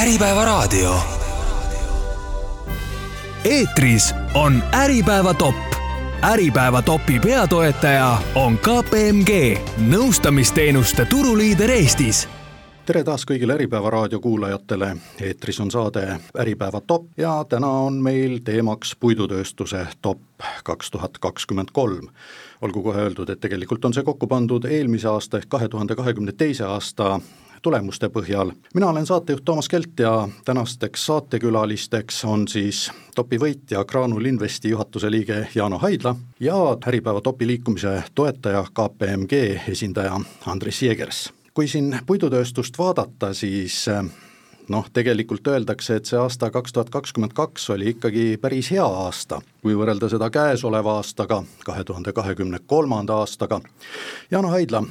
Äripäevaraadio. eetris on Äripäeva top. Äripäeva topi peatoetaja on KPMG, nõustamisteenuste turuliider Eestis tere taas kõigile Äripäeva raadio kuulajatele, eetris on saade Äripäeva top ja täna on meil teemaks puidutööstuse top kaks tuhat kakskümmend kolm. olgu kohe öeldud, et tegelikult on see kokku pandud eelmise aasta ehk kahe tuhande kahekümne teise aasta tulemuste põhjal. mina olen saatejuht Toomas Kelt ja tänasteks saatekülalisteks on siis topi võitja Graanul Investi juhatuse liige Jaano Haidla ja Äripäeva topi liikumise toetaja KPMG esindaja Andres Jeegers. kui siin puidutööstust vaadata, siis noh, tegelikult öeldakse, et see aasta kaks tuhat kakskümmend kaks oli ikkagi päris hea aasta, kui võrrelda seda käesoleva aastaga, kahe tuhande kahekümne kolmanda aastaga. Jaano Haidla,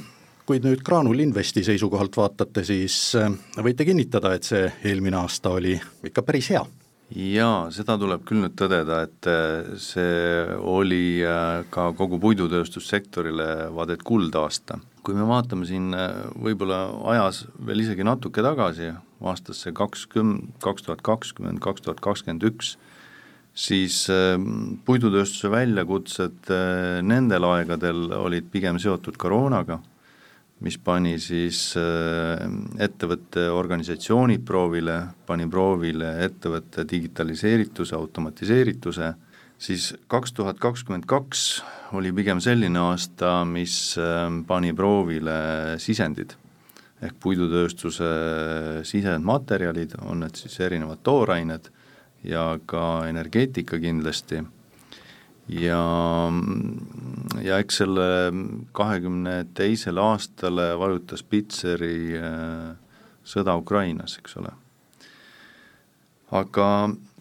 kui nüüd Graanul Investi seisukohalt vaatate, siis äh, võite kinnitada, et see eelmine aasta oli ikka päris hea? jaa, seda tuleb küll nüüd tõdeda, et äh, see oli äh, ka kogu puidutööstussektorile vaat et kuldaasta. kui me vaatame siin võib-olla ajas veel isegi natuke tagasi, aastasse kakskümmend, kaks tuhat kakskümmend, kaks tuhat kakskümmend üks, siis puidutööstuse väljakutsed nendel aegadel olid pigem seotud koroonaga mis pani siis äh, ettevõtte organisatsioonid proovile, pani proovile ettevõtte digitaliseerituse, automatiseerituse, siis kaks tuhat kakskümmend kaks oli pigem selline aasta, mis äh, pani proovile sisendid. ehk puidutööstuse sisendmaterjalid, on need siis erinevad toorained ja ka energeetika kindlasti ja, ja eks selle kahekümne teisele aastale vajutas Pitseri äh, sõda Ukrainas, eks ole. aga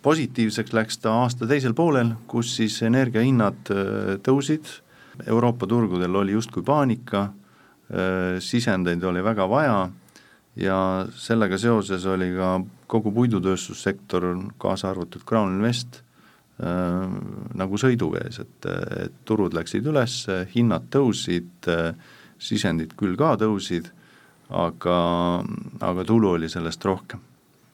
positiivseks läks ta aasta teisel poolel, kus siis energiahinnad äh, tõusid, Euroopa turgudel oli justkui paanika, äh, sisendeid oli väga vaja ja sellega seoses oli ka kogu puidutööstussektor, kaasa arvatud Crown Invest, nagu sõiduvees, et, et turud läksid üles, hinnad tõusid, sisendid küll ka tõusid, aga, aga tulu oli sellest rohkem.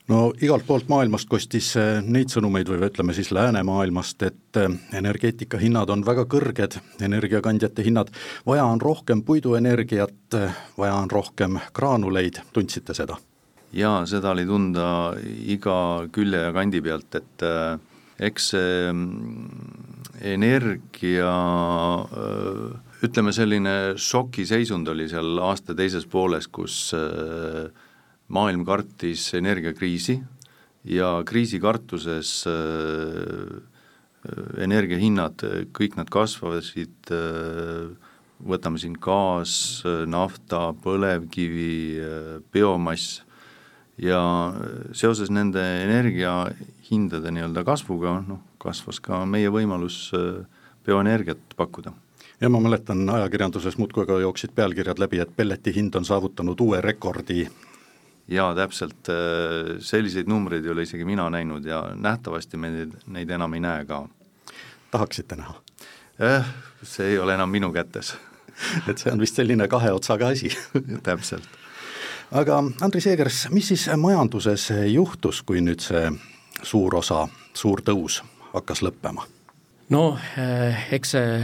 No igalt poolt maailmast kostis neid sõnumeid või ütleme siis läänemaailmast, et energeetika hinnad on väga kõrged, energiakandjate hinnad, vaja on rohkem puiduenergiat, vaja on rohkem graanuleid, tundsite seda? jaa, seda oli tunda iga külje ja kandi pealt, et äh, eks see mm, energia ütleme, selline šokiseisund oli seal aasta teises pooles, kus maailm kartis energiakriisi ja kriisikartuses energiahinnad, kõik nad kasvasid, võtame siin gaas, nafta, põlevkivi, biomass, ja seoses nende energiahindade nii-öelda kasvuga, noh, kasvas ka meie võimalus äh, bioenergiat pakkuda. ja ma mäletan, ajakirjanduses muudkui ka jooksid pealkirjad läbi, et pelleti hind on saavutanud uue rekordi. jaa, täpselt, äh, selliseid numbreid ei ole isegi mina näinud ja nähtavasti me neid, neid enam ei näe ka. tahaksite näha eh,? See ei ole enam minu kätes et see on vist selline kahe otsaga asi täpselt aga Andris Eegers, mis siis majanduses juhtus, kui nüüd see suur osa, suur tõus hakkas lõppema? no eh, eks see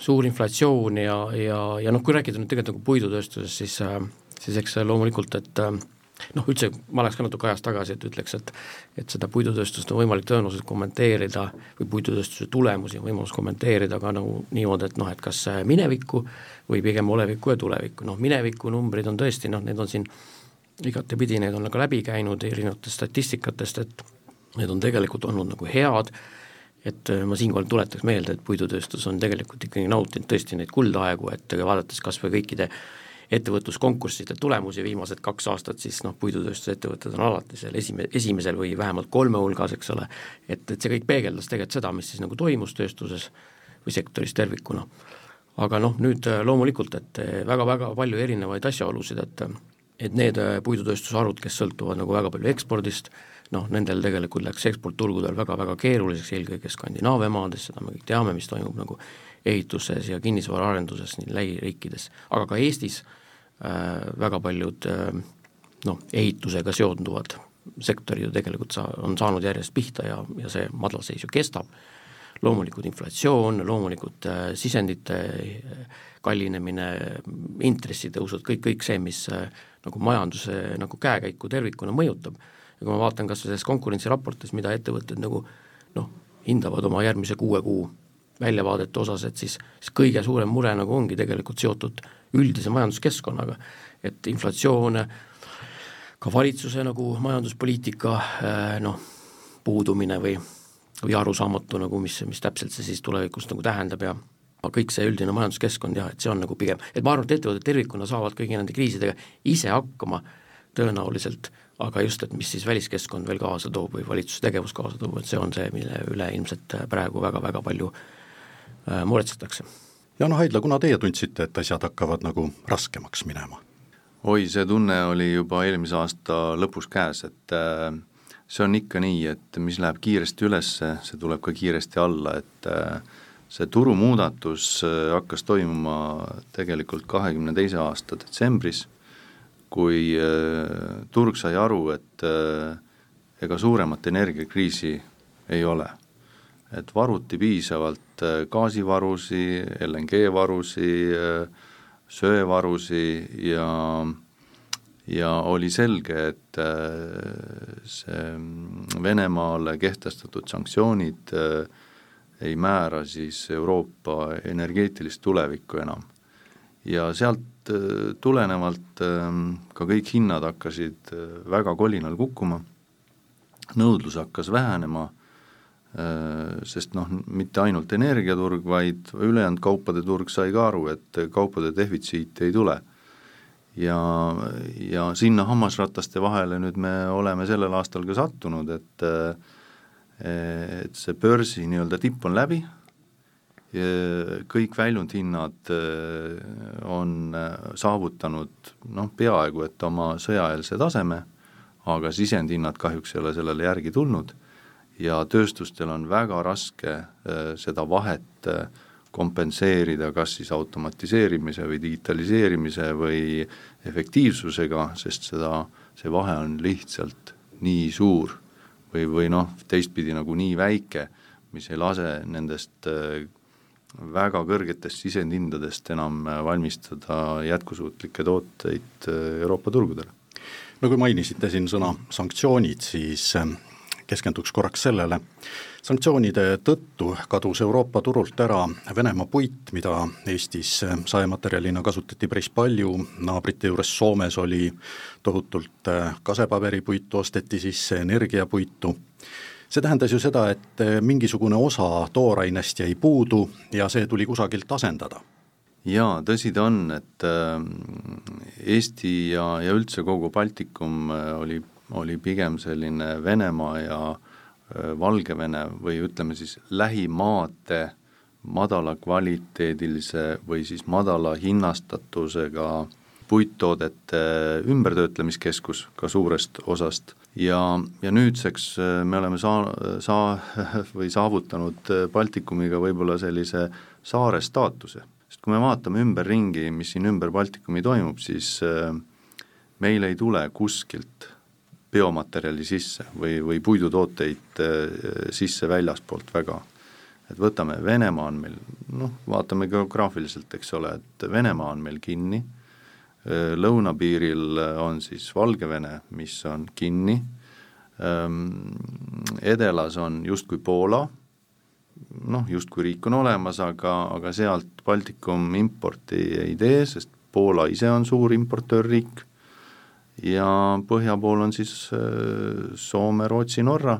suur inflatsioon ja, ja, ja noh, kui rääkida nüüd tegelikult nagu puidutööstusest, siis, eh, siis eks loomulikult, et äh, noh, üldse ma läheks ka natuke ajas tagasi, et ütleks, et et seda puidutööstust on võimalik tõenäoliselt kommenteerida või puidutööstuse tulemusi on võimalus kommenteerida ka nagu niimoodi, et noh, et kas minevikku või pigem olevikku ja tulevikku, noh mineviku numbrid on tõesti noh, need on siin igatepidi, need on nagu läbi käinud erinevatest statistikatest, et need on tegelikult olnud nagu head, et ma siinkohal tuletaks meelde, et puidutööstus on tegelikult ikkagi nautinud tõesti neid kuldaegu, et vaadates kas või kõikide äh, ettevõtluskonkursside tulemusi viimased kaks aastat, siis noh, puidutööstusettevõtted on alati seal esime-, esimesel või vähemalt kolme hulgas, eks ole, et, et see kõik peegeldas tegelikult seda, mis siis nagu toimus tööstuses või sektoris tervikuna. aga noh, nüüd äh, loomulikult, et väga-väga äh, palju erinevaid asjaolusid, et et need äh, puidutööstusharud, kes sõltuvad nagu väga palju ekspordist, noh, nendel tegelikult läks eksportturgudel väga-väga keeruliseks, eelkõige Skandinaavia maades, seda me kõik teame, mis toimub nagu ehituses ja kinnisvaraarenduses nii lähiriikides, aga ka Eestis äh, väga paljud äh, noh, ehitusega seonduvad sektor ju tegelikult sa-, on saanud järjest pihta ja, ja see madalseis ju kestab, loomulikult inflatsioon, loomulikult äh, sisendite äh, kallinemine, intressitõusud, kõik, kõik see, mis äh, nagu majanduse nagu käekäiku tervikuna mõjutab. ja kui ma vaatan kas või selles konkurentsiraportis, mida ettevõtted nagu noh, hindavad oma järgmise kuue kuu väljavaadete osas, et siis, siis kõige suurem mure nagu ongi tegelikult seotud üldise majanduskeskkonnaga, et inflatsioon, ka valitsuse nagu majanduspoliitika noh, puudumine või või arusaamatu nagu, mis, mis täpselt see siis tulevikus nagu tähendab ja kõik see üldine majanduskeskkond jah, et see on nagu pigem, et ma arvan, et ettevõtted tervikuna saavad kõigi nende kriisidega ise hakkama tõenäoliselt, aga just, et mis siis väliskeskkond veel kaasa toob või valitsuse tegevus kaasa toob, et see on see, mille üle ilmselt praegu väga-väga palju äh, muretsetakse. Jaan Haidla, kuna teie tundsite, et asjad hakkavad nagu raskemaks minema? oi, see tunne oli juba eelmise aasta lõpus käes, et äh, see on ikka nii, et mis läheb kiiresti üles, see tuleb ka kiiresti alla, et äh, see turumuudatus äh, hakkas toimuma tegelikult kahekümne teise aasta detsembris, kui äh, turg sai aru, et ega suuremat energiakriisi ei ole. et varuti piisavalt gaasivarusi, LNG-varusi, söevarusi ja ja oli selge, et äh, see Venemaale kehtestatud sanktsioonid äh, ei määra siis Euroopa energeetilist tulevikku enam. ja sealt äh, tulenevalt ka kõik hinnad hakkasid väga kolinal kukkuma, nõudlus hakkas vähenema, sest noh, mitte ainult energiaturg, vaid ülejäänud kaupade turg sai ka aru, et kaupade defitsiiti ei tule ja, ja sinna hammasrataste vahele nüüd me oleme sellel aastal ka sattunud, et et see börsi nii-öelda tipp on läbi, kõik väljundhinnad on saavutanud noh, peaaegu et oma sõjaeelse taseme, aga sisendhinnad kahjuks ei ole sellele järgi tulnud ja tööstustel on väga raske seda vahet äh, kompenseerida kas siis automatiseerimise või digitaliseerimise või efektiivsusega, sest seda, see vahe on lihtsalt nii suur või, või noh, teistpidi nagu nii väike, mis ei lase nendest äh, väga kõrgetest sisendhindadest enam äh, valmistada jätkusuutlikke tooteid äh, Euroopa turgudele. no kui mainisite siin sõna sanktsioonid, siis keskenduks korraks sellele, sanktsioonide tõttu kadus Euroopa turult ära Venemaa puit, mida Eestis saematerjalina kasutati päris palju, naabrite juures Soomes oli tohutult äh, kasepaberipuitu, osteti sisse energiapuitu, see tähendas ju seda, et äh, mingisugune osa toorainest jäi puudu ja see tuli kusagilt asendada. Jaa, tõsi ta on, et äh, Eesti ja, ja üldse kogu Baltikum oli oli pigem selline Venemaa ja Valgevene või ütleme siis lähimaade madala kvaliteedilise või siis madala hinnastatusega puittoodete ümbertöötlemiskeskus ka suurest osast. Ja, ja nüüdseks me oleme saa-, saa- või saavutanud Baltikumiga võib-olla sellise saare staatuse, sest kui me vaatame ümberringi, mis siin ümber Baltikumi toimub, siis meil ei tule kuskilt biomaterjali sisse või, või puidutooteid äh, sisse väljaspoolt väga. et võtame, Venemaa on meil, noh, vaatame geograafiliselt, eks ole, et Venemaa on meil kinni, äh, lõunapiiril on siis Valgevene, mis on kinni, ähm, edelas on justkui Poola, noh, justkui riik on olemas, aga, aga sealt Baltikum importi ei tee, sest Poola ise on suur importöörriik ja põhja pool on siis äh, Soome, Rootsi, Norra,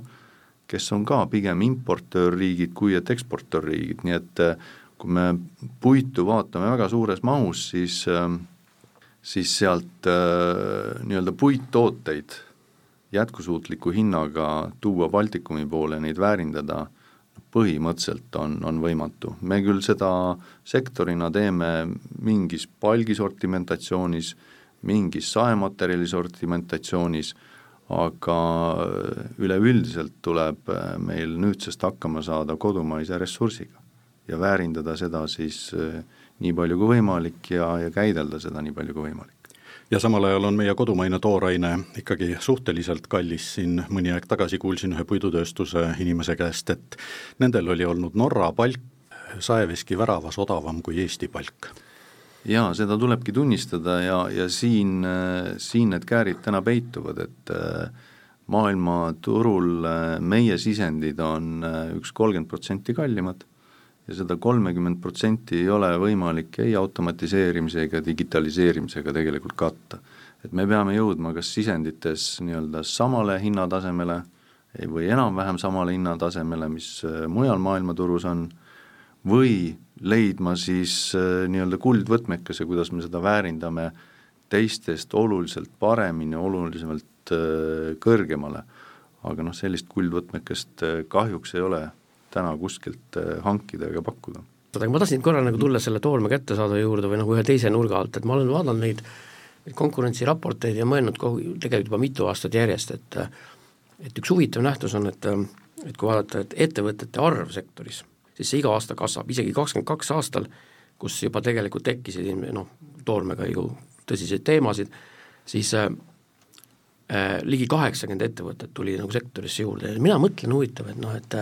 kes on ka pigem importöörriigid kui et eksportöörriigid, nii et äh, kui me puitu vaatame väga suures mahus, siis, äh, siis sealt nii-öelda puittooteid jätkusuutliku hinnaga tuua Baltikumi poole, neid väärindada, põhimõtteliselt on, on võimatu. me küll seda sektorina teeme mingis palgisortimentatsioonis, mingis saematerjali sortimentatsioonis, aga üleüldiselt tuleb äh, meil nüüdsest hakkama saada kodumaise ressursiga ja väärindada seda siis äh, nii palju kui võimalik ja, ja käidelda seda nii palju kui võimalik. ja samal ajal on meie kodumaine tooraine ikkagi suhteliselt kallis, siin mõni aeg tagasi kuulsin ühe puidutööstuse inimese käest, et nendel oli olnud Norra palk saeveski väravas odavam kui Eesti palk jaa, seda tulebki tunnistada ja, ja siin, siin need käärid täna peituvad, et maailmaturul meie sisendid on üks kolmkümmend protsenti kallimad ja seda kolmekümmend protsenti ei ole võimalik ei automatiseerimise ega digitaliseerimisega tegelikult katta. et me peame jõudma kas sisendites nii-öelda samale hinnatasemele või enam-vähem samale hinnatasemele, mis äh, mujal maailmaturus on, või leidma siis äh, nii-öelda kuldvõtmekese, kuidas me seda väärindame teistest oluliselt paremini, olulisemalt äh, kõrgemale. aga noh, sellist kuldvõtmekest kahjuks ei ole täna kuskilt äh, hankida ega pakkuda. aga ma tahtsin korra nagu tulla selle toolme kättesaadava juurde või nagu ühe teise nurga alt, et ma olen vaadanud neid konkurentsiraporteid ja mõelnud kogu, tegelikult juba mitu aastat järjest, et et üks huvitav nähtus on, et et kui vaadata, et ettevõtete arv sektoris, siis see iga aasta kasvab, isegi kakskümmend kaks aastal, kus juba tegelikult tekkisid noh, toormega ju tõsiseid teemasid, siis äh, Äh, ligi kaheksakümmend ettevõtet tuli nagu sektorisse juurde ja mina mõtlen huvitav, et noh, et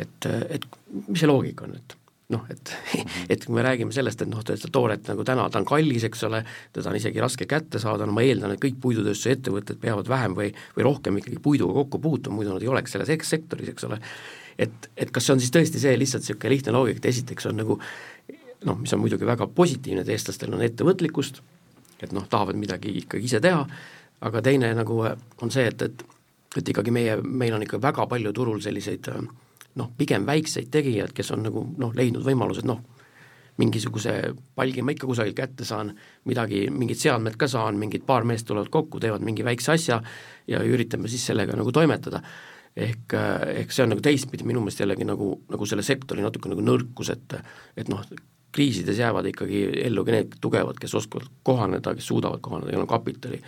et, et mis see loogika on, et noh, et et kui me räägime sellest, et noh, seda tooret nagu täna, ta on kallis, eks ole, teda on isegi raske kätte saada, no ma eeldan, et kõik puidutööstuse ettevõtted peavad vähem või, või rohkem ikkagi puiduga kokku puutuma, muidu nad ei oleks selles sektoris, eks ole, et, et kas see on siis tõesti see lihtsalt niisugune lihtne loogika, et esiteks on nagu noh, mis on muidugi väga positiivne, et eestlastel on ettevõtlikkust, et noh, tahavad midagi ikkagi ise teha, aga teine nagu äh, on see, et, et et ikkagi meie, meil on ikka väga palju turul selliseid äh, noh, pigem väikseid tegijaid, kes on nagu noh, leidnud võimalused noh, mingisuguse palgi ma ikka kusagilt kätte saan, midagi, mingid seadmed ka saan, mingid paar meest tulevad kokku, teevad mingi väikse asja ja üritame siis sellega nagu toimetada. Ehk, äh, ehk see on nagu teistpidi minu meelest jällegi nagu, nagu selle sektori natuke nagu nõrkus, et et noh, kriisides jäävad ikkagi ellu ka need tugevad, kes oskavad kohaneda, kes suudavad kohaneda, kellel on kapitali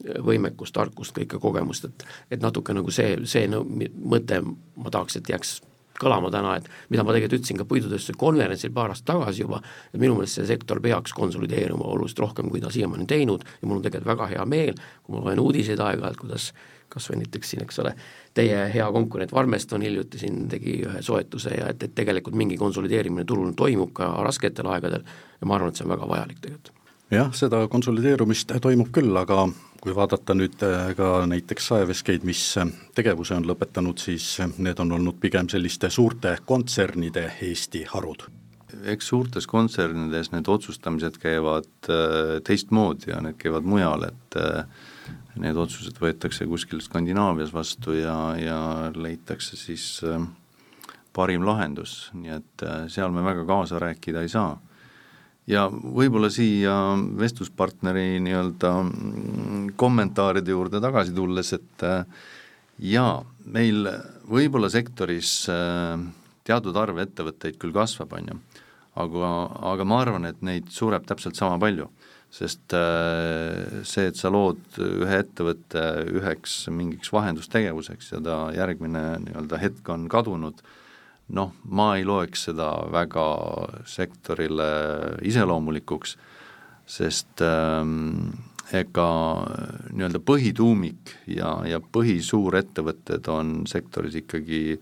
võimekust, tarkust, kõike kogemust, et et natuke nagu see, see no, mõte ma tahaks, et jääks kõlama täna, et mida ma tegelikult ütlesin ka puidutööstuse konverentsil paar aastat tagasi juba, et minu meelest see sektor peaks konsolideeruma oluliselt rohkem, kui ta siiamaani teinud. Ja mul on tegelikult väga hea meel, kui ma loen uudiseid aeg-ajalt, kuidas kas või näiteks siin, eks ole, teie hea konkurent Varmeston hiljuti siin tegi ühe soetuse ja et, et tegelikult mingi konsolideerimine turul toimub ka rasketel aegadel ja ma arvan, et see on väga vajalik tegelikult. jah, seda konsolideerumist toimub küll, aga kui vaadata nüüd äh, ka näiteks saeveskeid, mis äh, tegevuse on lõpetanud, siis äh, need on olnud pigem selliste suurte kontsernide Eesti harud. eks suurtes kontsernides need otsustamised käivad teistmoodi ja need käivad mujal, et need otsused võetakse kuskil Skandinaavias vastu ja, ja leitakse siis parim lahendus, nii et seal me väga kaasa rääkida ei saa. Ja võib-olla siia vestluspartneri nii-öelda mm, kommentaaride juurde tagasi tulles, et äh, jaa, meil võib-olla sektoris äh, teatud arv ettevõtteid küll kasvab, on ju, aga, aga ma arvan, et neid sureb täpselt sama palju, sest äh, see, et sa lood ühe ettevõtte üheks mingiks vahendustegevuseks ja ta järgmine nii-öelda hetk on kadunud, noh, ma ei loeks seda väga sektorile iseloomulikuks, sest ähm, ega nii-öelda põhituumik ja, ja põhisuurettevõtted on sektoris ikkagi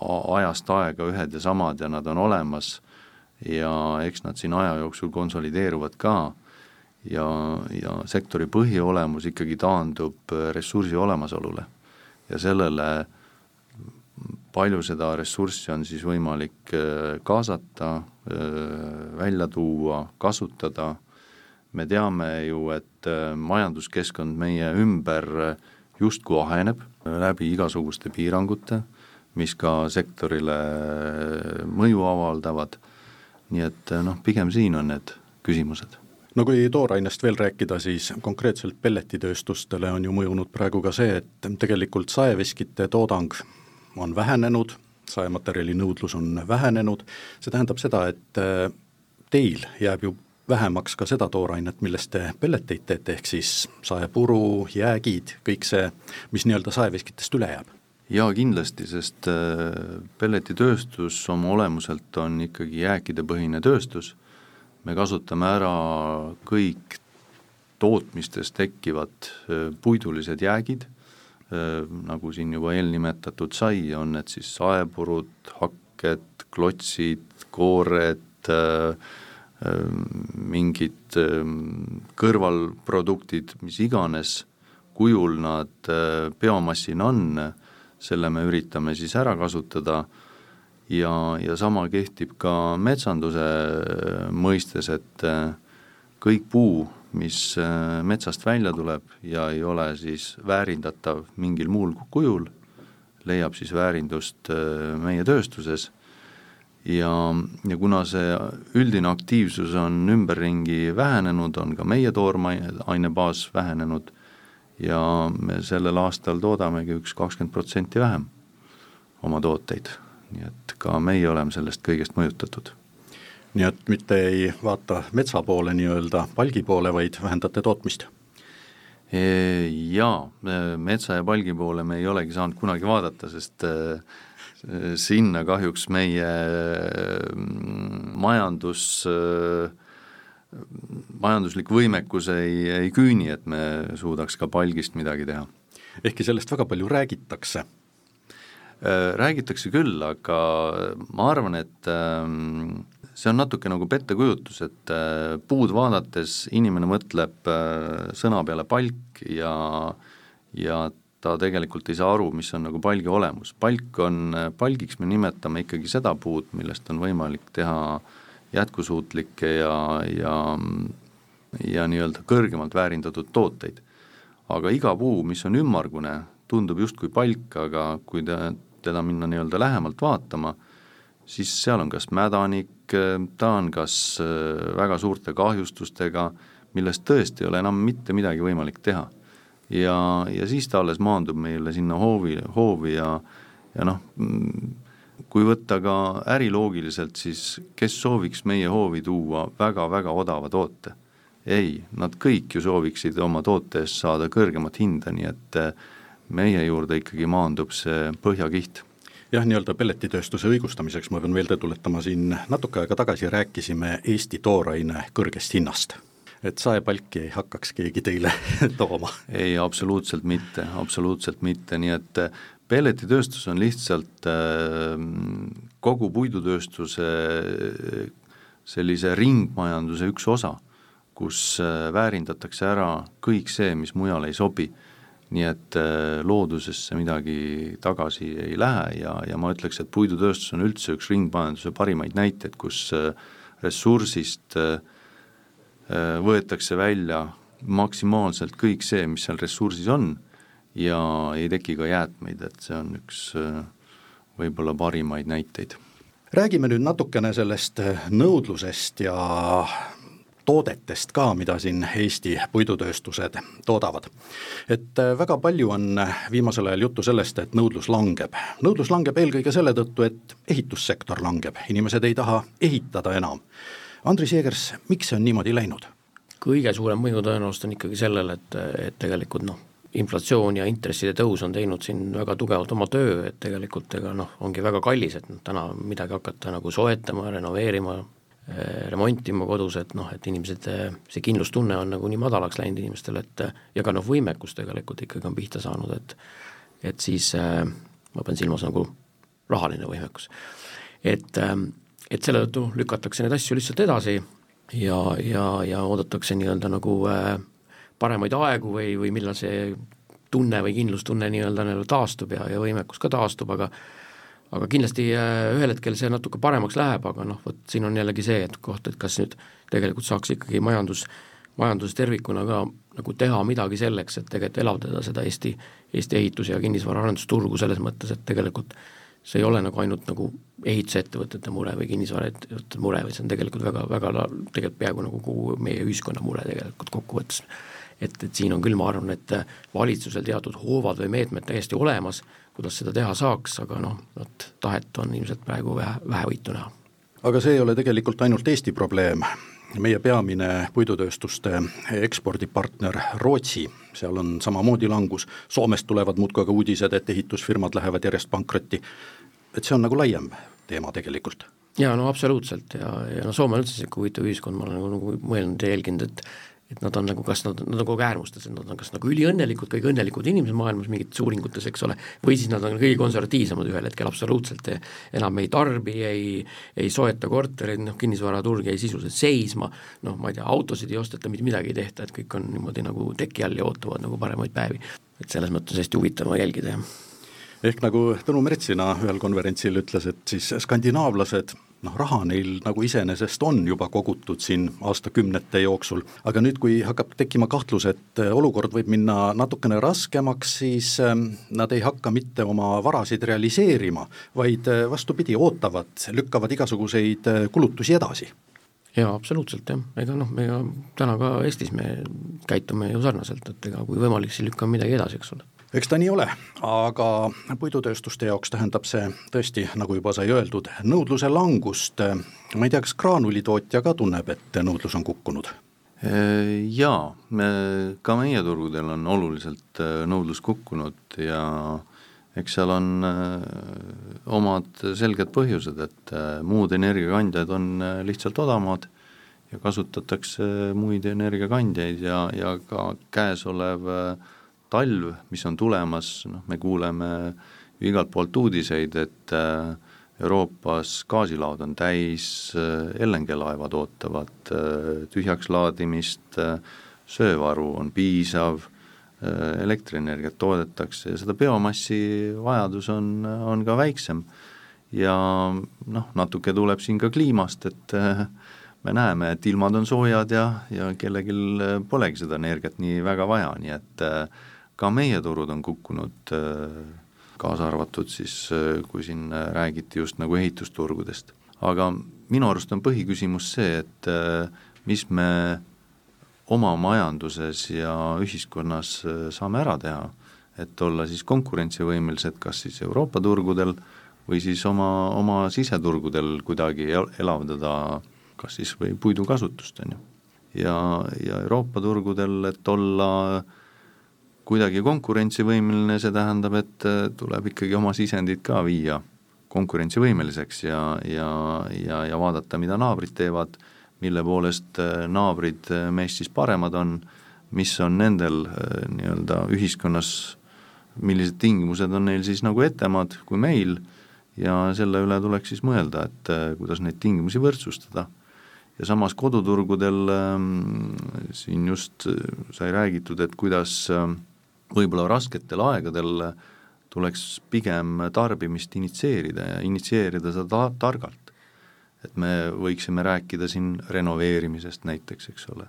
ajast aega ühed ja samad ja nad on olemas ja eks nad siin aja jooksul konsolideeruvad ka ja, ja sektori põhiolemus ikkagi taandub ressursi olemasolule. Ja sellele äh, palju seda ressurssi on siis võimalik äh, kaasata, äh, välja tuua, kasutada, me teame ju, et äh, majanduskeskkond meie ümber justkui aheneb läbi igasuguste piirangute, mis ka sektorile mõju avaldavad, nii et noh, pigem siin on need küsimused no kui toorainest veel rääkida, siis konkreetselt pelletitööstustele on ju mõjunud praegu ka see, et tegelikult saeveskite toodang on vähenenud, saematerjali nõudlus on vähenenud, see tähendab seda, et äh, teil jääb ju vähemaks ka seda toorainet, millest te pelleteid teete, ehk siis saepuru, jäägid, kõik see, mis nii-öelda saeveskitest üle jääb? jaa, kindlasti, sest äh, pelletitööstus oma olemuselt on ikkagi jääkidepõhine tööstus, me kasutame ära kõik tootmistes tekkivad puidulised jäägid, nagu siin juba eelnimetatud sai, on need siis saepurud, hakked, klotsid, koored, mingid kõrvalproduktid, mis iganes kujul nad biomassina on, selle me üritame siis ära kasutada ja, ja sama kehtib ka metsanduse mõistes, et kõik puu, mis äh, metsast välja tuleb ja ei ole siis väärindatav mingil muul kujul, leiab siis väärindust äh, meie tööstuses. Ja, ja kuna see üldine aktiivsus on ümberringi vähenenud, on ka meie toormaine baas vähenenud ja me sellel aastal toodamegi üks kakskümmend protsenti vähem oma tooteid, nii et ka meie oleme sellest kõigest mõjutatud nii et mitte ei vaata metsa poole nii-öelda palgi poole, vaid vähendate tootmist? Jaa, metsa ja palgi poole me ei olegi saanud kunagi vaadata, sest äh, sinna kahjuks meie mm, majandus, majanduslik võimekus ei, ei küüni, et me suudaks ka palgist midagi teha. ehkki sellest väga palju räägitakse räägitakse küll, aga ma arvan, et ähm, see on natuke nagu pettekujutus, et äh, puud vaadates inimene mõtleb äh, sõna peale palk ja, ja ta tegelikult ei saa aru, mis on nagu palgi olemus. palk on, palgiks me nimetame ikkagi seda puud, millest on võimalik teha jätkusuutlikke ja, ja, ja nii-öelda kõrgemalt väärindatud tooteid. aga iga puu, mis on ümmargune, tundub justkui palk, aga kui te, teda minna nii-öelda lähemalt vaatama, siis seal on kas mädanik, ta on kas äh, väga suurte kahjustustega, millest tõesti ei ole enam mitte midagi võimalik teha. ja, ja siis ta alles maandub meile sinna hoovi, hoovi ja, ja noh, mm, kui võtta ka äriloogiliselt, siis kes sooviks meie hoovi tuua väga-väga odava toote? ei, nad kõik ju sooviksid oma toote eest saada kõrgemat hinda, nii et äh, meie juurde ikkagi maandub see põhjakiht. Jah, nii-öelda pelletitööstuse õigustamiseks ma pean meelde tuletama, siin natuke aega tagasi rääkisime Eesti tooraine kõrgest hinnast. Et saepalki ei hakkaks keegi teile tooma? ei, absoluutselt mitte, absoluutselt mitte, nii et äh, pelletitööstus on lihtsalt äh, kogu puidutööstuse äh, sellise ringmajanduse üks osa, kus väärindatakse ära kõik see, mis mujale ei sobi nii et äh, loodusesse midagi tagasi ei lähe ja, ja ma ütleks, et puidutööstus on üldse üks ringmajanduse parimaid näiteid, kus äh, ressursist äh, võetakse välja maksimaalselt kõik see, mis seal ressursis on ja ei teki ka jäätmeid, et see on üks võib-olla parimaid näiteid. räägime nüüd natukene sellest nõudlusest ja toodetest ka, mida siin Eesti puidutööstused toodavad. et äh, väga palju on viimasel ajal juttu sellest, et nõudlus langeb. nõudlus langeb eelkõige selle tõttu, et ehitussektor langeb, inimesed ei taha ehitada enam. Andris Jeegers, miks see on niimoodi läinud? kõige suurem mõju tõenäoliselt on ikkagi sellel, et, et tegelikult noh, inflatsioon ja intresside tõus on teinud siin väga tugevalt oma töö, et tegelikult ega noh, ongi väga kallis, et noh, täna midagi hakata nagu soetama, renoveerima, Äh, remontima kodus, et noh, et inimesed, äh, see kindlustunne on nagu nii madalaks läinud inimestel, et äh, ja ka noh, võimekus tegelikult ikkagi on pihta saanud, et et siis ma pean silmas nagu rahaline võimekus. et et selle tõttu lükatakse neid asju lihtsalt edasi ja, ja, ja oodatakse nii-öelda nagu paremaid aegu või, või millal see tunne või kindlustunne nii-öelda nii-öelda taastub ja, ja võimekus ka taastub, aga aga kindlasti äh, ühel hetkel see natuke paremaks läheb, aga noh, vot siin on jällegi see, et koht, et kas nüüd tegelikult saaks ikkagi majandus, majanduses tervikuna ka nagu teha midagi selleks, et tegelikult elavdada seda Eesti, Eesti ehitus- ja kinnisvaraarendusturgu selles mõttes, et tegelikult see ei ole nagu ainult nagu ehitusettevõtete mure või kinnisvaraettevõtete mure, vaid see on tegelikult väga, väga tegelikult peaaegu nagu kogu meie ühiskonna mure tegelikult kokkuvõttes. et, et siin on küll, ma arvan, et valitsusel teatud hoovad või meetmed täiesti olemas kuidas seda teha saaks, aga noh, vot tahet on ilmselt praegu vähe, vähevõitu näha. aga see ei ole tegelikult ainult Eesti probleem, meie peamine puidutööstuste ekspordipartner Rootsi, seal on samamoodi langus, Soomest tulevad muudkui aga uudised, et ehitusfirmad lähevad järjest pankrotti, et see on nagu laiem teema tegelikult. Jaa, no absoluutselt. Ja, ja no Soome on üldse niisugune huvitav ühiskond, ma olen nagu, nagu mõelnud ja jälginud, et et nad on nagu, kas nad, nad on kogu aeg äärmustes, et nad on kas nagu üliõnnelikud, kõige õnnelikud inimesed maailmas mingites uuringutes, eks ole, või siis nad on kõige konservatiivsemad ühel hetkel absoluutselt enam ei tarbi, ei, ei soeta kortereid, noh kinnisvaraturg jäi sisuliselt seisma, noh ma ei tea, autosid ei osteta, mitte midagi ei tehta, et kõik on niimoodi nagu teki all ja ootavad nagu paremaid päevi. et selles mõttes hästi huvitav jälgida, jah ehk nagu Tõnu Mertsina ühel konverentsil ütles, et siis skandinaavlased noh, raha neil nagu iseenesest on juba kogutud siin aastakümnete jooksul, aga nüüd, kui hakkab tekkima kahtlus, et äh, olukord võib minna natukene raskemaks, siis ähm, nad ei hakka mitte oma varasid realiseerima, vaid äh, vastupidi, ootavad, lükkavad igasuguseid äh, kulutusi edasi. Jaa, absoluutselt jah, ega noh, ega täna ka Eestis me käitume ju sarnaselt, et ega kui võimalik, siis lükkame midagi edasi, eks ole eks ta nii ole, aga puidutööstuste jaoks tähendab see tõesti, nagu juba sai öeldud, nõudluse langust. ma ei tea, kas graanulitootja ka tunneb, et nõudlus on kukkunud? Jaa, ka meie turgudel on oluliselt äh, nõudlus kukkunud ja eks seal on äh, omad selged põhjused, et äh, muud energiakandjad on lihtsalt odavamad ja kasutatakse muid energiakandjaid ja, ja ka käesolev äh, talv, mis on tulemas, noh, me kuuleme igalt poolt uudiseid, et äh, Euroopas gaasilaod on täis, äh, LNG-laevad ootavad äh, tühjaks laadimist, söövaru on piisav, elektrienergiat toodetakse ja seda biomassi vajadus on, on ka väiksem. ja noh, natuke tuleb siin ka kliimast, et me näeme, et ilmad on soojad ja, ja kellelgi polegi seda energiat nii väga vaja, nii et äh, ka meie turud on kukkunud, äh, kaasa arvatud siis, äh, kui siin äh, räägiti just nagu ehitusturgudest. aga minu arust on põhiküsimus see, et mis me oma majanduses ja ühiskonnas saame ära teha, et olla siis konkurentsivõimelised, kas siis Euroopa turgudel või siis oma, oma siseturgudel kuidagi elavdada kas siis või puidukasutust, on ju. ja, ja Euroopa turgudel, et olla äh, kuidagi konkurentsivõimeline, see tähendab, et äh, tuleb ikkagi oma sisendid ka viia konkurentsivõimeliseks ja, ja, ja, ja vaadata, mida naabrid teevad, mille poolest äh, naabrid äh, meist siis paremad on, mis on nendel nii-öelda ühiskonnas, millised tingimused on neil siis nagu etemad kui meil ja selle üle tuleks siis mõelda, et kuidas neid tingimusi võrdsustada. ja samas koduturgudel ähm, siin just sai räägitud, et kuidas äh, võib-olla rasketel aegadel tuleks pigem tarbimist initsieerida ja initsieerida seda ta-, targalt. et me võiksime rääkida siin renoveerimisest näiteks, eks ole,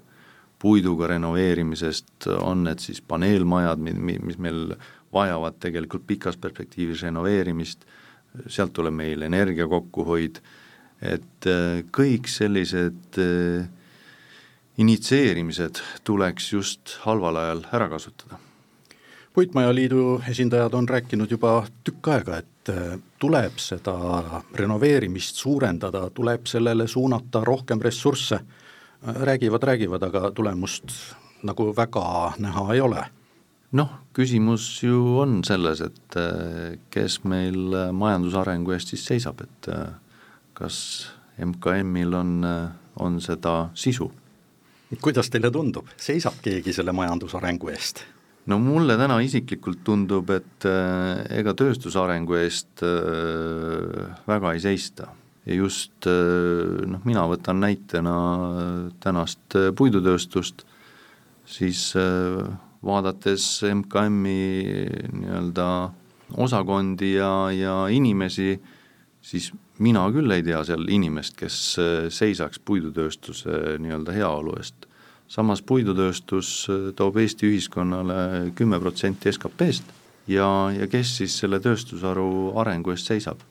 puiduga renoveerimisest, on need siis paneelmajad, mi-, mi-, mis meil vajavad tegelikult pikas perspektiivis renoveerimist, sealt tuleb meil energia kokkuhoid, et äh, kõik sellised äh, initsieerimised tuleks just halval ajal ära kasutada puitmajaliidu esindajad on rääkinud juba tükk aega, et äh, tuleb seda renoveerimist suurendada, tuleb sellele suunata rohkem ressursse. Äh, räägivad, räägivad, aga tulemust nagu väga näha ei ole. noh, küsimus ju on selles, et äh, kes meil majandusarengu eest siis seisab, et kas MKM-il on, on seda sisu? kuidas teile tundub, seisab keegi selle majandusarengu eest? No mulle täna isiklikult tundub, et äh, ega tööstusarengu eest äh, väga ei seista. Ja just äh, noh, mina võtan näitena tänast puidutööstust, siis vaadates MKM-i nii-öelda osakondi ja, ja inimesi, siis mina küll ei tea seal inimest, kes seisaks puidutööstuse nii-öelda heaolu eest samas puidutööstus äh, toob Eesti ühiskonnale kümme protsenti SKP-st ja, ja kes siis selle tööstusharu arengu eest seisab?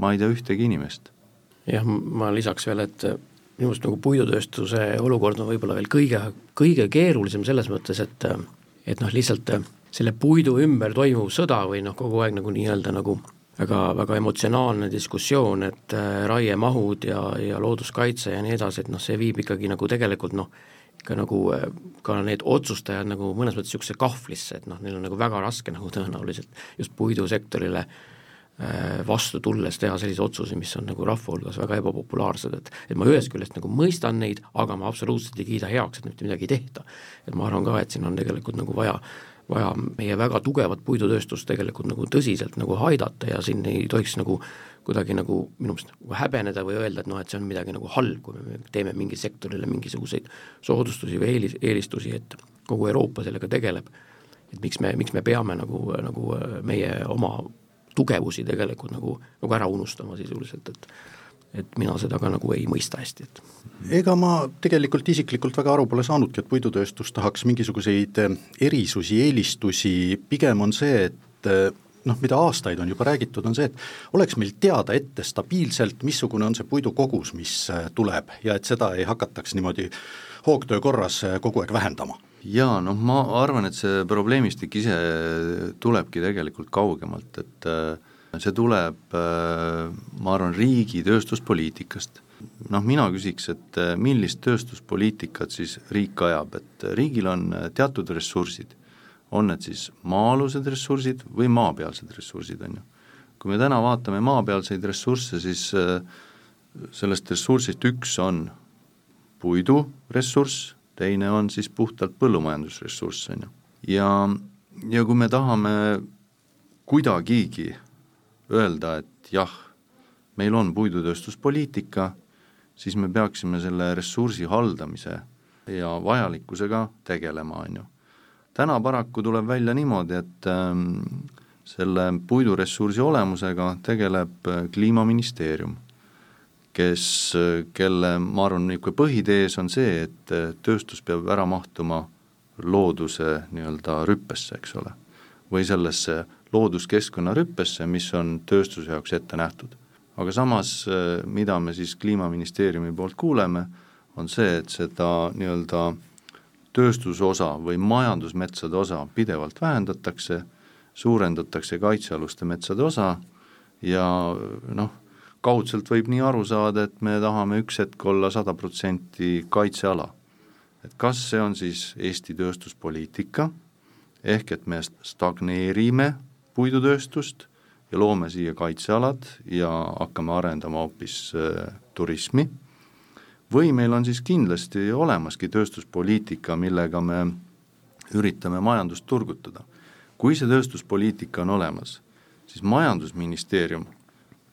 ma ei tea ühtegi inimest. jah, ma lisaks veel, et äh, minu arust nagu puidutööstuse olukord on võib-olla veel kõige, kõige keerulisem selles mõttes, et äh, et noh, lihtsalt selle puidu ümber toimuv sõda või noh, kogu aeg nagu nii-öelda nagu väga, väga emotsionaalne diskussioon, et raiemahud ja, ja looduskaitse ja nii edasi, et noh, see viib ikkagi nagu tegelikult noh, ka nagu äh, ka need otsustajad nagu mõnes mõttes niisugusesse kahvlisse, et noh, neil on nagu väga raske nagu tõenäoliselt just puidusektorile vastu tulles teha selliseid otsuseid, mis on nagu rahva hulgas väga ebapopulaarsed, et et ma ühest küljest nagu mõistan neid, aga ma absoluutselt ei kiida heaks, et mitte midagi ei tehta. et ma arvan ka, et siin on tegelikult nagu vaja vaja meie väga tugevat puidutööstust tegelikult nagu tõsiselt nagu aidata ja siin ei tohiks nagu kuidagi nagu minu meelest nagu häbeneda või öelda, et noh, et see on midagi nagu halb, kui me teeme mingi sektorile mingisuguseid soodustusi või eelis, eelistusi, et kogu Euroopa sellega tegeleb, et miks me, miks me peame nagu, nagu meie oma tugevusi tegelikult nagu, nagu ära unustama sisuliselt, et et mina seda ka nagu ei mõista hästi, et ega ma tegelikult isiklikult väga aru pole saanudki, et puidutööstus tahaks mingisuguseid erisusi, eelistusi, pigem on see, et noh, mida aastaid on juba räägitud, on see, et oleks meil teada ette stabiilselt, missugune on see puidu kogus, mis äh, tuleb ja et seda ei hakataks niimoodi hoogtöö korras kogu aeg vähendama. Jaa, noh ma arvan, et see probleemistik ise tulebki tegelikult kaugemalt, et äh, see tuleb, ma arvan, riigi tööstuspoliitikast. noh, mina küsiks, et millist tööstuspoliitikat siis riik ajab, et riigil on teatud ressursid on need siis maa-alused ressursid või maapealsed ressursid, on ju. kui me täna vaatame maapealseid ressursse, siis äh, sellest ressursist üks on puiduressurss, teine on siis puhtalt põllumajandusressurss, on ju. ja, ja kui me tahame kuidagigi öelda, et jah, meil on puidutööstuspoliitika, siis me peaksime selle ressursi haldamise ja vajalikkusega tegelema, on ju. Täna paraku tuleb välja niimoodi, et ähm, selle puiduressursi olemusega tegeleb äh, Kliimaministeerium, kes, äh, kelle, ma arvan, niisugune põhitees on see, et äh, tööstus peab ära mahtuma looduse nii-öelda rüppesse, eks ole, või sellesse looduskeskkonna rüppesse, mis on tööstuse jaoks ette nähtud. aga samas, mida me siis Kliimaministeeriumi poolt kuuleme, on see, et seda nii-öelda tööstusosa või majandusmetsade osa pidevalt vähendatakse, suurendatakse kaitsealuste metsade osa ja noh, kaudselt võib nii aru saada, et me tahame üks hetk olla sada protsenti kaitseala. et kas see on siis Eesti tööstuspoliitika, ehk et me stagneerime puidutööstust ja loome siia kaitsealad ja hakkame arendama hoopis äh, turismi või meil on siis kindlasti olemaski tööstuspoliitika, millega me üritame majandust turgutada. kui see tööstuspoliitika on olemas, siis Majandusministeerium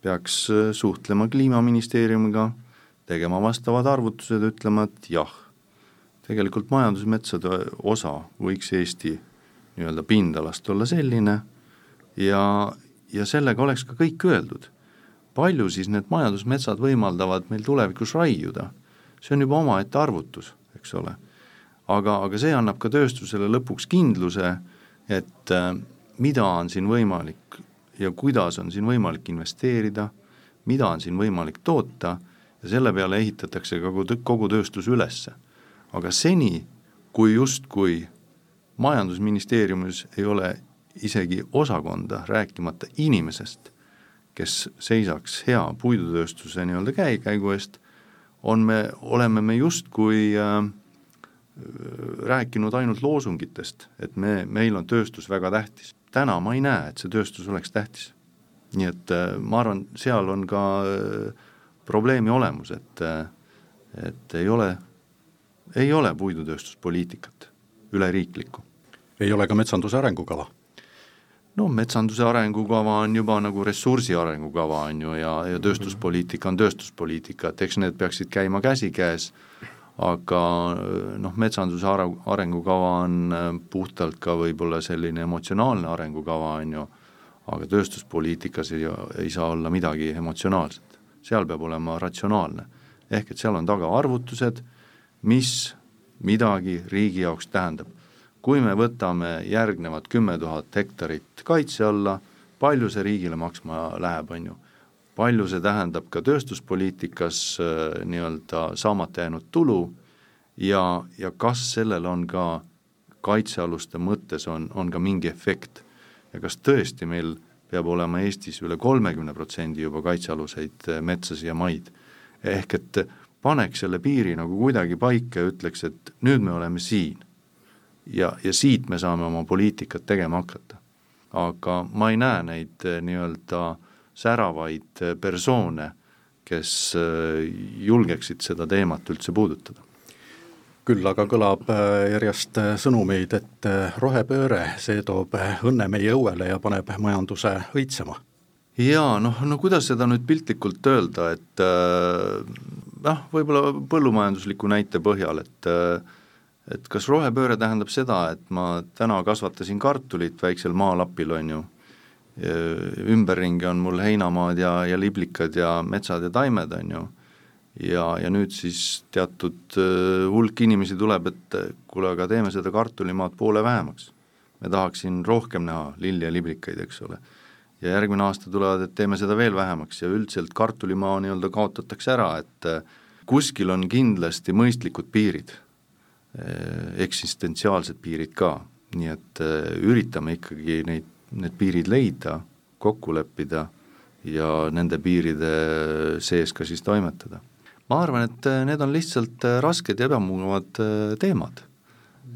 peaks äh, suhtlema Kliimaministeeriumiga, tegema vastavad arvutused, ütlema, et jah, tegelikult majandusmetsade osa võiks Eesti nii-öelda pindalast olla selline ja, ja sellega oleks ka kõik öeldud. palju siis need majandusmetsad võimaldavad meil tulevikus raiuda see on juba omaette arvutus, eks ole. aga, aga see annab ka tööstusele lõpuks kindluse, et äh, mida on siin võimalik ja kuidas on siin võimalik investeerida, mida on siin võimalik toota ja selle peale ehitatakse kogu, kogu tööstus ülesse. aga seni, kui justkui majandusministeeriumis ei ole isegi osakonda, rääkimata inimesest, kes seisaks hea puidutööstuse nii-öelda käekäigu eest, on me, oleme me justkui äh, rääkinud ainult loosungitest, et me, meil on tööstus väga tähtis. täna ma ei näe, et see tööstus oleks tähtis. nii et äh, ma arvan, seal on ka äh, probleemi olemus, et äh, et ei ole, ei ole puidutööstuspoliitikat üleriiklikku. ei ole ka metsanduse arengukava no metsanduse arengukava on juba nagu ressursi arengukava, on ju, ja, ja tööstuspoliitika on tööstuspoliitika, et eks need peaksid käima käsikäes, aga noh, metsanduse are-, arengukava on äh, puhtalt ka võib-olla selline emotsionaalne arengukava, on ju, aga tööstuspoliitikas ei, ei saa olla midagi emotsionaalset, seal peab olema ratsionaalne. ehk et seal on taga arvutused, mis midagi riigi jaoks tähendab kui me võtame järgnevad kümme tuhat hektarit kaitse alla, palju see riigile maksma läheb, on ju, palju see tähendab ka tööstuspoliitikas äh, nii-öelda saamata jäänud tulu ja, ja kas sellel on ka kaitsealuste mõttes on, on ka mingi efekt? Ja kas tõesti meil peab olema Eestis üle kolmekümne protsendi juba kaitsealuseid äh, metsasid ja maid. ehk et paneks selle piiri nagu kuidagi paika ja ütleks, et nüüd me oleme siin ja, ja siit me saame oma poliitikat tegema hakata. aga ma ei näe neid eh, nii-öelda säravaid persoone, kes julgeksid seda teemat üldse puudutada küll aga kõlab järjest sõnumeid, et rohepööre, see toob õnne meie õuele ja paneb majanduse õitsema. jaa, noh, no kuidas seda nüüd piltlikult öelda, et noh, võib-olla põllumajandusliku näite põhjal, et et kas rohepööre tähendab seda, et ma täna kasvatasin kartulit väiksel maalapil, on ju, ümberringi on mul heinamaad ja, ja liblikad ja metsad ja taimed, on ju, ja, ja nüüd siis teatud hulk inimesi tuleb, et kuule, aga teeme seda kartulimaad poole vähemaks. me tahaksin rohkem näha lilli ja liblikaid, eks ole. ja järgmine aasta tulevad, et teeme seda veel vähemaks ja üldiselt kartulimaa nii-öelda kaotatakse ära, et kuskil on kindlasti mõistlikud piirid Äh, eksistentsiaalsed piirid ka, nii et äh, üritame ikkagi neid, need piirid leida, kokku leppida ja nende piiride sees ka siis toimetada. ma arvan, et äh, need on lihtsalt rasked ja ebamugavad teemad.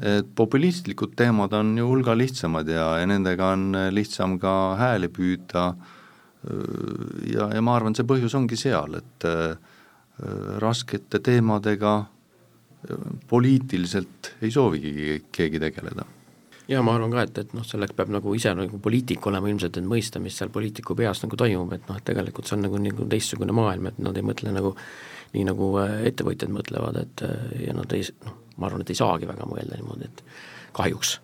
et populistlikud teemad on ju hulga lihtsamad ja, ja nendega on lihtsam ka hääli püüda ja, ja ma arvan, see põhjus ongi seal, et raskete teemadega poliitiliselt ei soovigi keegi tegeleda. ja ma arvan ka, et, et noh, selleks peab nagu ise nagu poliitik olema ilmselt, et mõista, mis seal poliitiku peas nagu toimub, et noh, et tegelikult see on nagu, nagu teistsugune maailm, et nad ei mõtle nagu nii, nagu äh, ettevõtjad mõtlevad, et äh, ja nad ei noh, ma arvan, et ei saagi väga mõelda niimoodi, et kahjuks.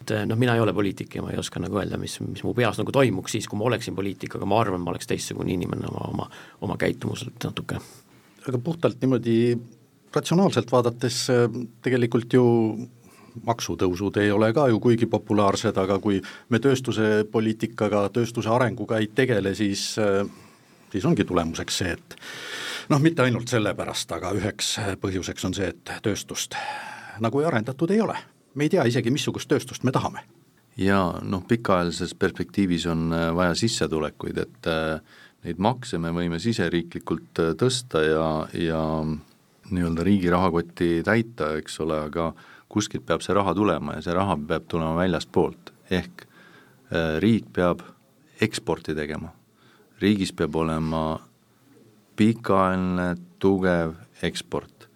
et äh, noh, mina ei ole poliitik ja ma ei oska nagu öelda, mis, mis mu peas nagu toimuks siis, kui ma oleksin poliitik, aga ma arvan, ma oleks teistsugune inimene oma, oma, oma käitumuselt natuke. aga puhtalt niimoodi ratsionaalselt vaadates äh, tegelikult ju maksutõusud ei ole ka ju kuigi populaarsed, aga kui me tööstuse poliitikaga, tööstuse arenguga ei tegele, siis, äh, siis ongi tulemuseks see, et noh, mitte ainult sellepärast, aga üheks põhjuseks on see, et tööstust nagu arendatud ei ole. me ei tea isegi, missugust tööstust me tahame. ja noh, pikaajalises perspektiivis on äh, vaja sissetulekuid, et neid makse me võime siseriiklikult tõsta ja, ja nii-öelda riigi rahakotti täita, eks ole, aga kuskilt peab see raha tulema ja see raha peab tulema väljastpoolt, ehk äh, riik peab eksporti tegema. riigis peab olema pikaajaline tugev eksport.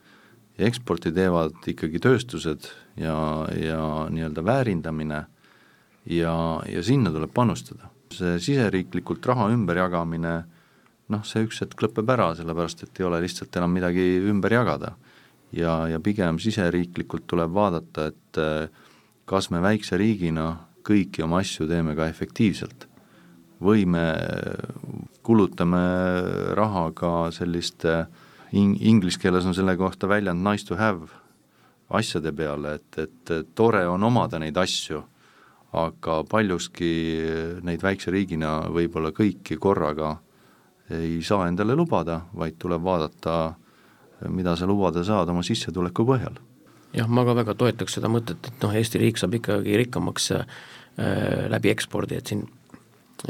eksporti teevad ikkagi tööstused ja, ja nii-öelda väärindamine ja, ja sinna tuleb panustada. see siseriiklikult raha ümberjagamine noh, see üks hetk lõpeb ära, sellepärast et ei ole lihtsalt enam midagi ümber jagada. ja, ja pigem siseriiklikult tuleb vaadata, et eh, kas me väikse riigina kõiki oma asju teeme ka efektiivselt või me kulutame raha ka selliste in-, inglise keeles on selle kohta väljend nice to have asjade peale, et, et tore on omada neid asju, aga paljuski neid väikse riigina võib-olla kõiki korraga ei saa endale lubada, vaid tuleb vaadata, mida sa lubada saad oma sissetuleku põhjal. jah, ma ka väga toetaks seda mõtet, et noh, Eesti riik saab ikkagi rikkamaks äh, läbi ekspordi, et siin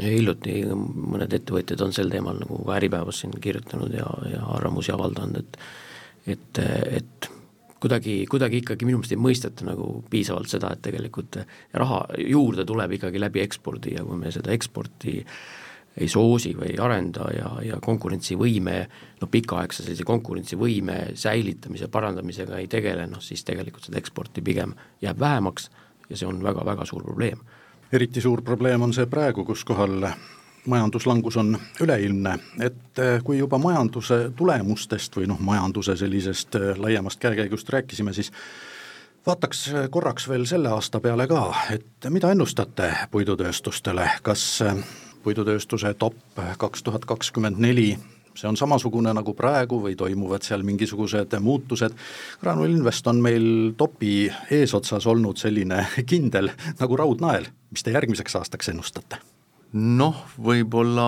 hiljuti mõned ettevõtjad on sel teemal nagu ka Äripäevas siin kirjutanud ja, ja arvamusi avaldanud, et et, et kuidagi, kuidagi ikkagi minu meelest ei mõisteta nagu piisavalt seda, et tegelikult raha juurde tuleb ikkagi läbi ekspordi ja kui me seda eksporti äh, ei soosi või ei arenda ja, ja konkurentsivõime, noh pikaaegse sellise konkurentsivõime säilitamise, parandamisega ei tegele, noh siis tegelikult seda eksporti pigem jääb vähemaks ja see on väga-väga suur probleem. eriti suur probleem on see praegu, kus kohal majanduslangus on üleilmne, et eh, kui juba majanduse tulemustest või noh, majanduse sellisest eh, laiemast käekäigust rääkisime, siis vaataks korraks veel selle aasta peale ka, et mida ennustate puidutööstustele, kas eh, puidutööstuse top kaks tuhat kakskümmend neli, see on samasugune nagu praegu või toimuvad seal mingisugused muutused, Graanul Invest on meil topi eesotsas olnud selline kindel nagu raudnael, mis te järgmiseks aastaks ennustate? noh, võib-olla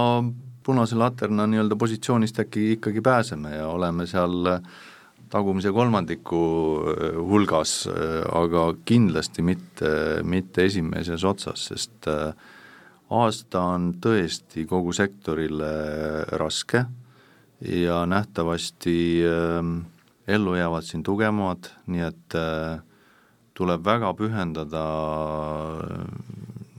punase laterna nii-öelda positsioonist äkki ikkagi pääseme ja oleme seal tagumise kolmandiku äh, hulgas, äh, aga kindlasti mitte, mitte esimeses otsas, sest äh, aasta on tõesti kogu sektorile raske ja nähtavasti äh, ellu jäävad siin tugevamad, nii et äh, tuleb väga pühendada äh,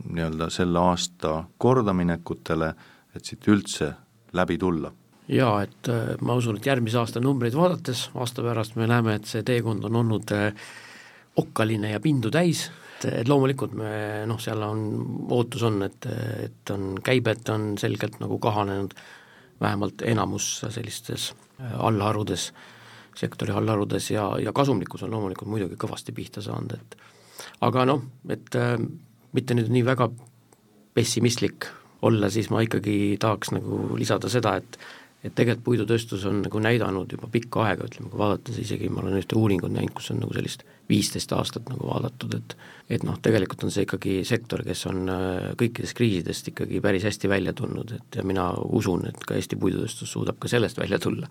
nii-öelda selle aasta kordaminekutele, et siit üldse läbi tulla? jaa, et äh, ma usun, et järgmise aasta numbreid vaadates, aasta pärast me näeme, et see teekond on olnud okkaline ja pindu täis, et loomulikult me noh, seal on, ootus on, et, et on, käibed on selgelt nagu kahanenud, vähemalt enamus sellistes äh, allharudes, sektori allharudes ja, ja kasumlikkus on loomulikult muidugi kõvasti pihta saanud, et aga noh, et äh, mitte nüüd nii väga pessimistlik olla, siis ma ikkagi tahaks nagu lisada seda, et et tegelikult puidutööstus on nagu näidanud juba pikka aega, ütleme, kui vaadates isegi ma olen ühte uuringut näinud, kus on nagu sellist viisteist aastat nagu vaadatud, et et noh, tegelikult on see ikkagi sektor, kes on äh, kõikidest kriisidest ikkagi päris hästi välja tulnud, et ja mina usun, et ka Eesti puidutööstus suudab ka sellest välja tulla.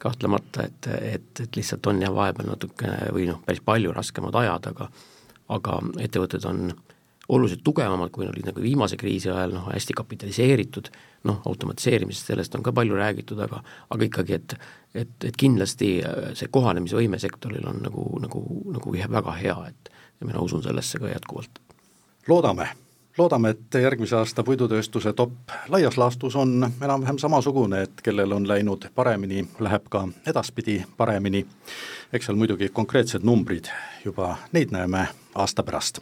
kahtlemata, et, et, et lihtsalt on jah, vahepeal natukene või noh, päris palju raskemad ajad, aga aga ettevõtted on oluliselt tugevamad, kui olid nagu viimase kriisi ajal, noh hästi kapitaliseeritud, noh automatiseerimisest, sellest on ka palju räägitud, aga aga ikkagi, et et, et kindlasti äh, see kohanemisvõime sektoril on nagu, nagu, nagu väga hea, et ja mina usun sellesse ka jätkuvalt. loodame loodame, et järgmise aasta puidutööstuse top laias laastus on enam-vähem samasugune, et kellel on läinud paremini, läheb ka edaspidi paremini. eks seal muidugi konkreetsed numbrid juba, neid näeme aasta pärast.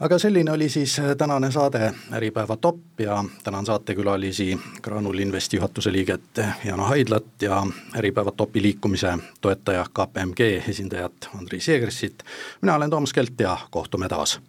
aga selline oli siis tänane saade Äripäeva top ja tänan saatekülalisi Graanul Investi juhatuse liiget Jana Haidlat ja Äripäeva topi liikumise toetaja KPMG esindajat Andrei Seegressit. mina olen Toomas Kelt ja kohtume taas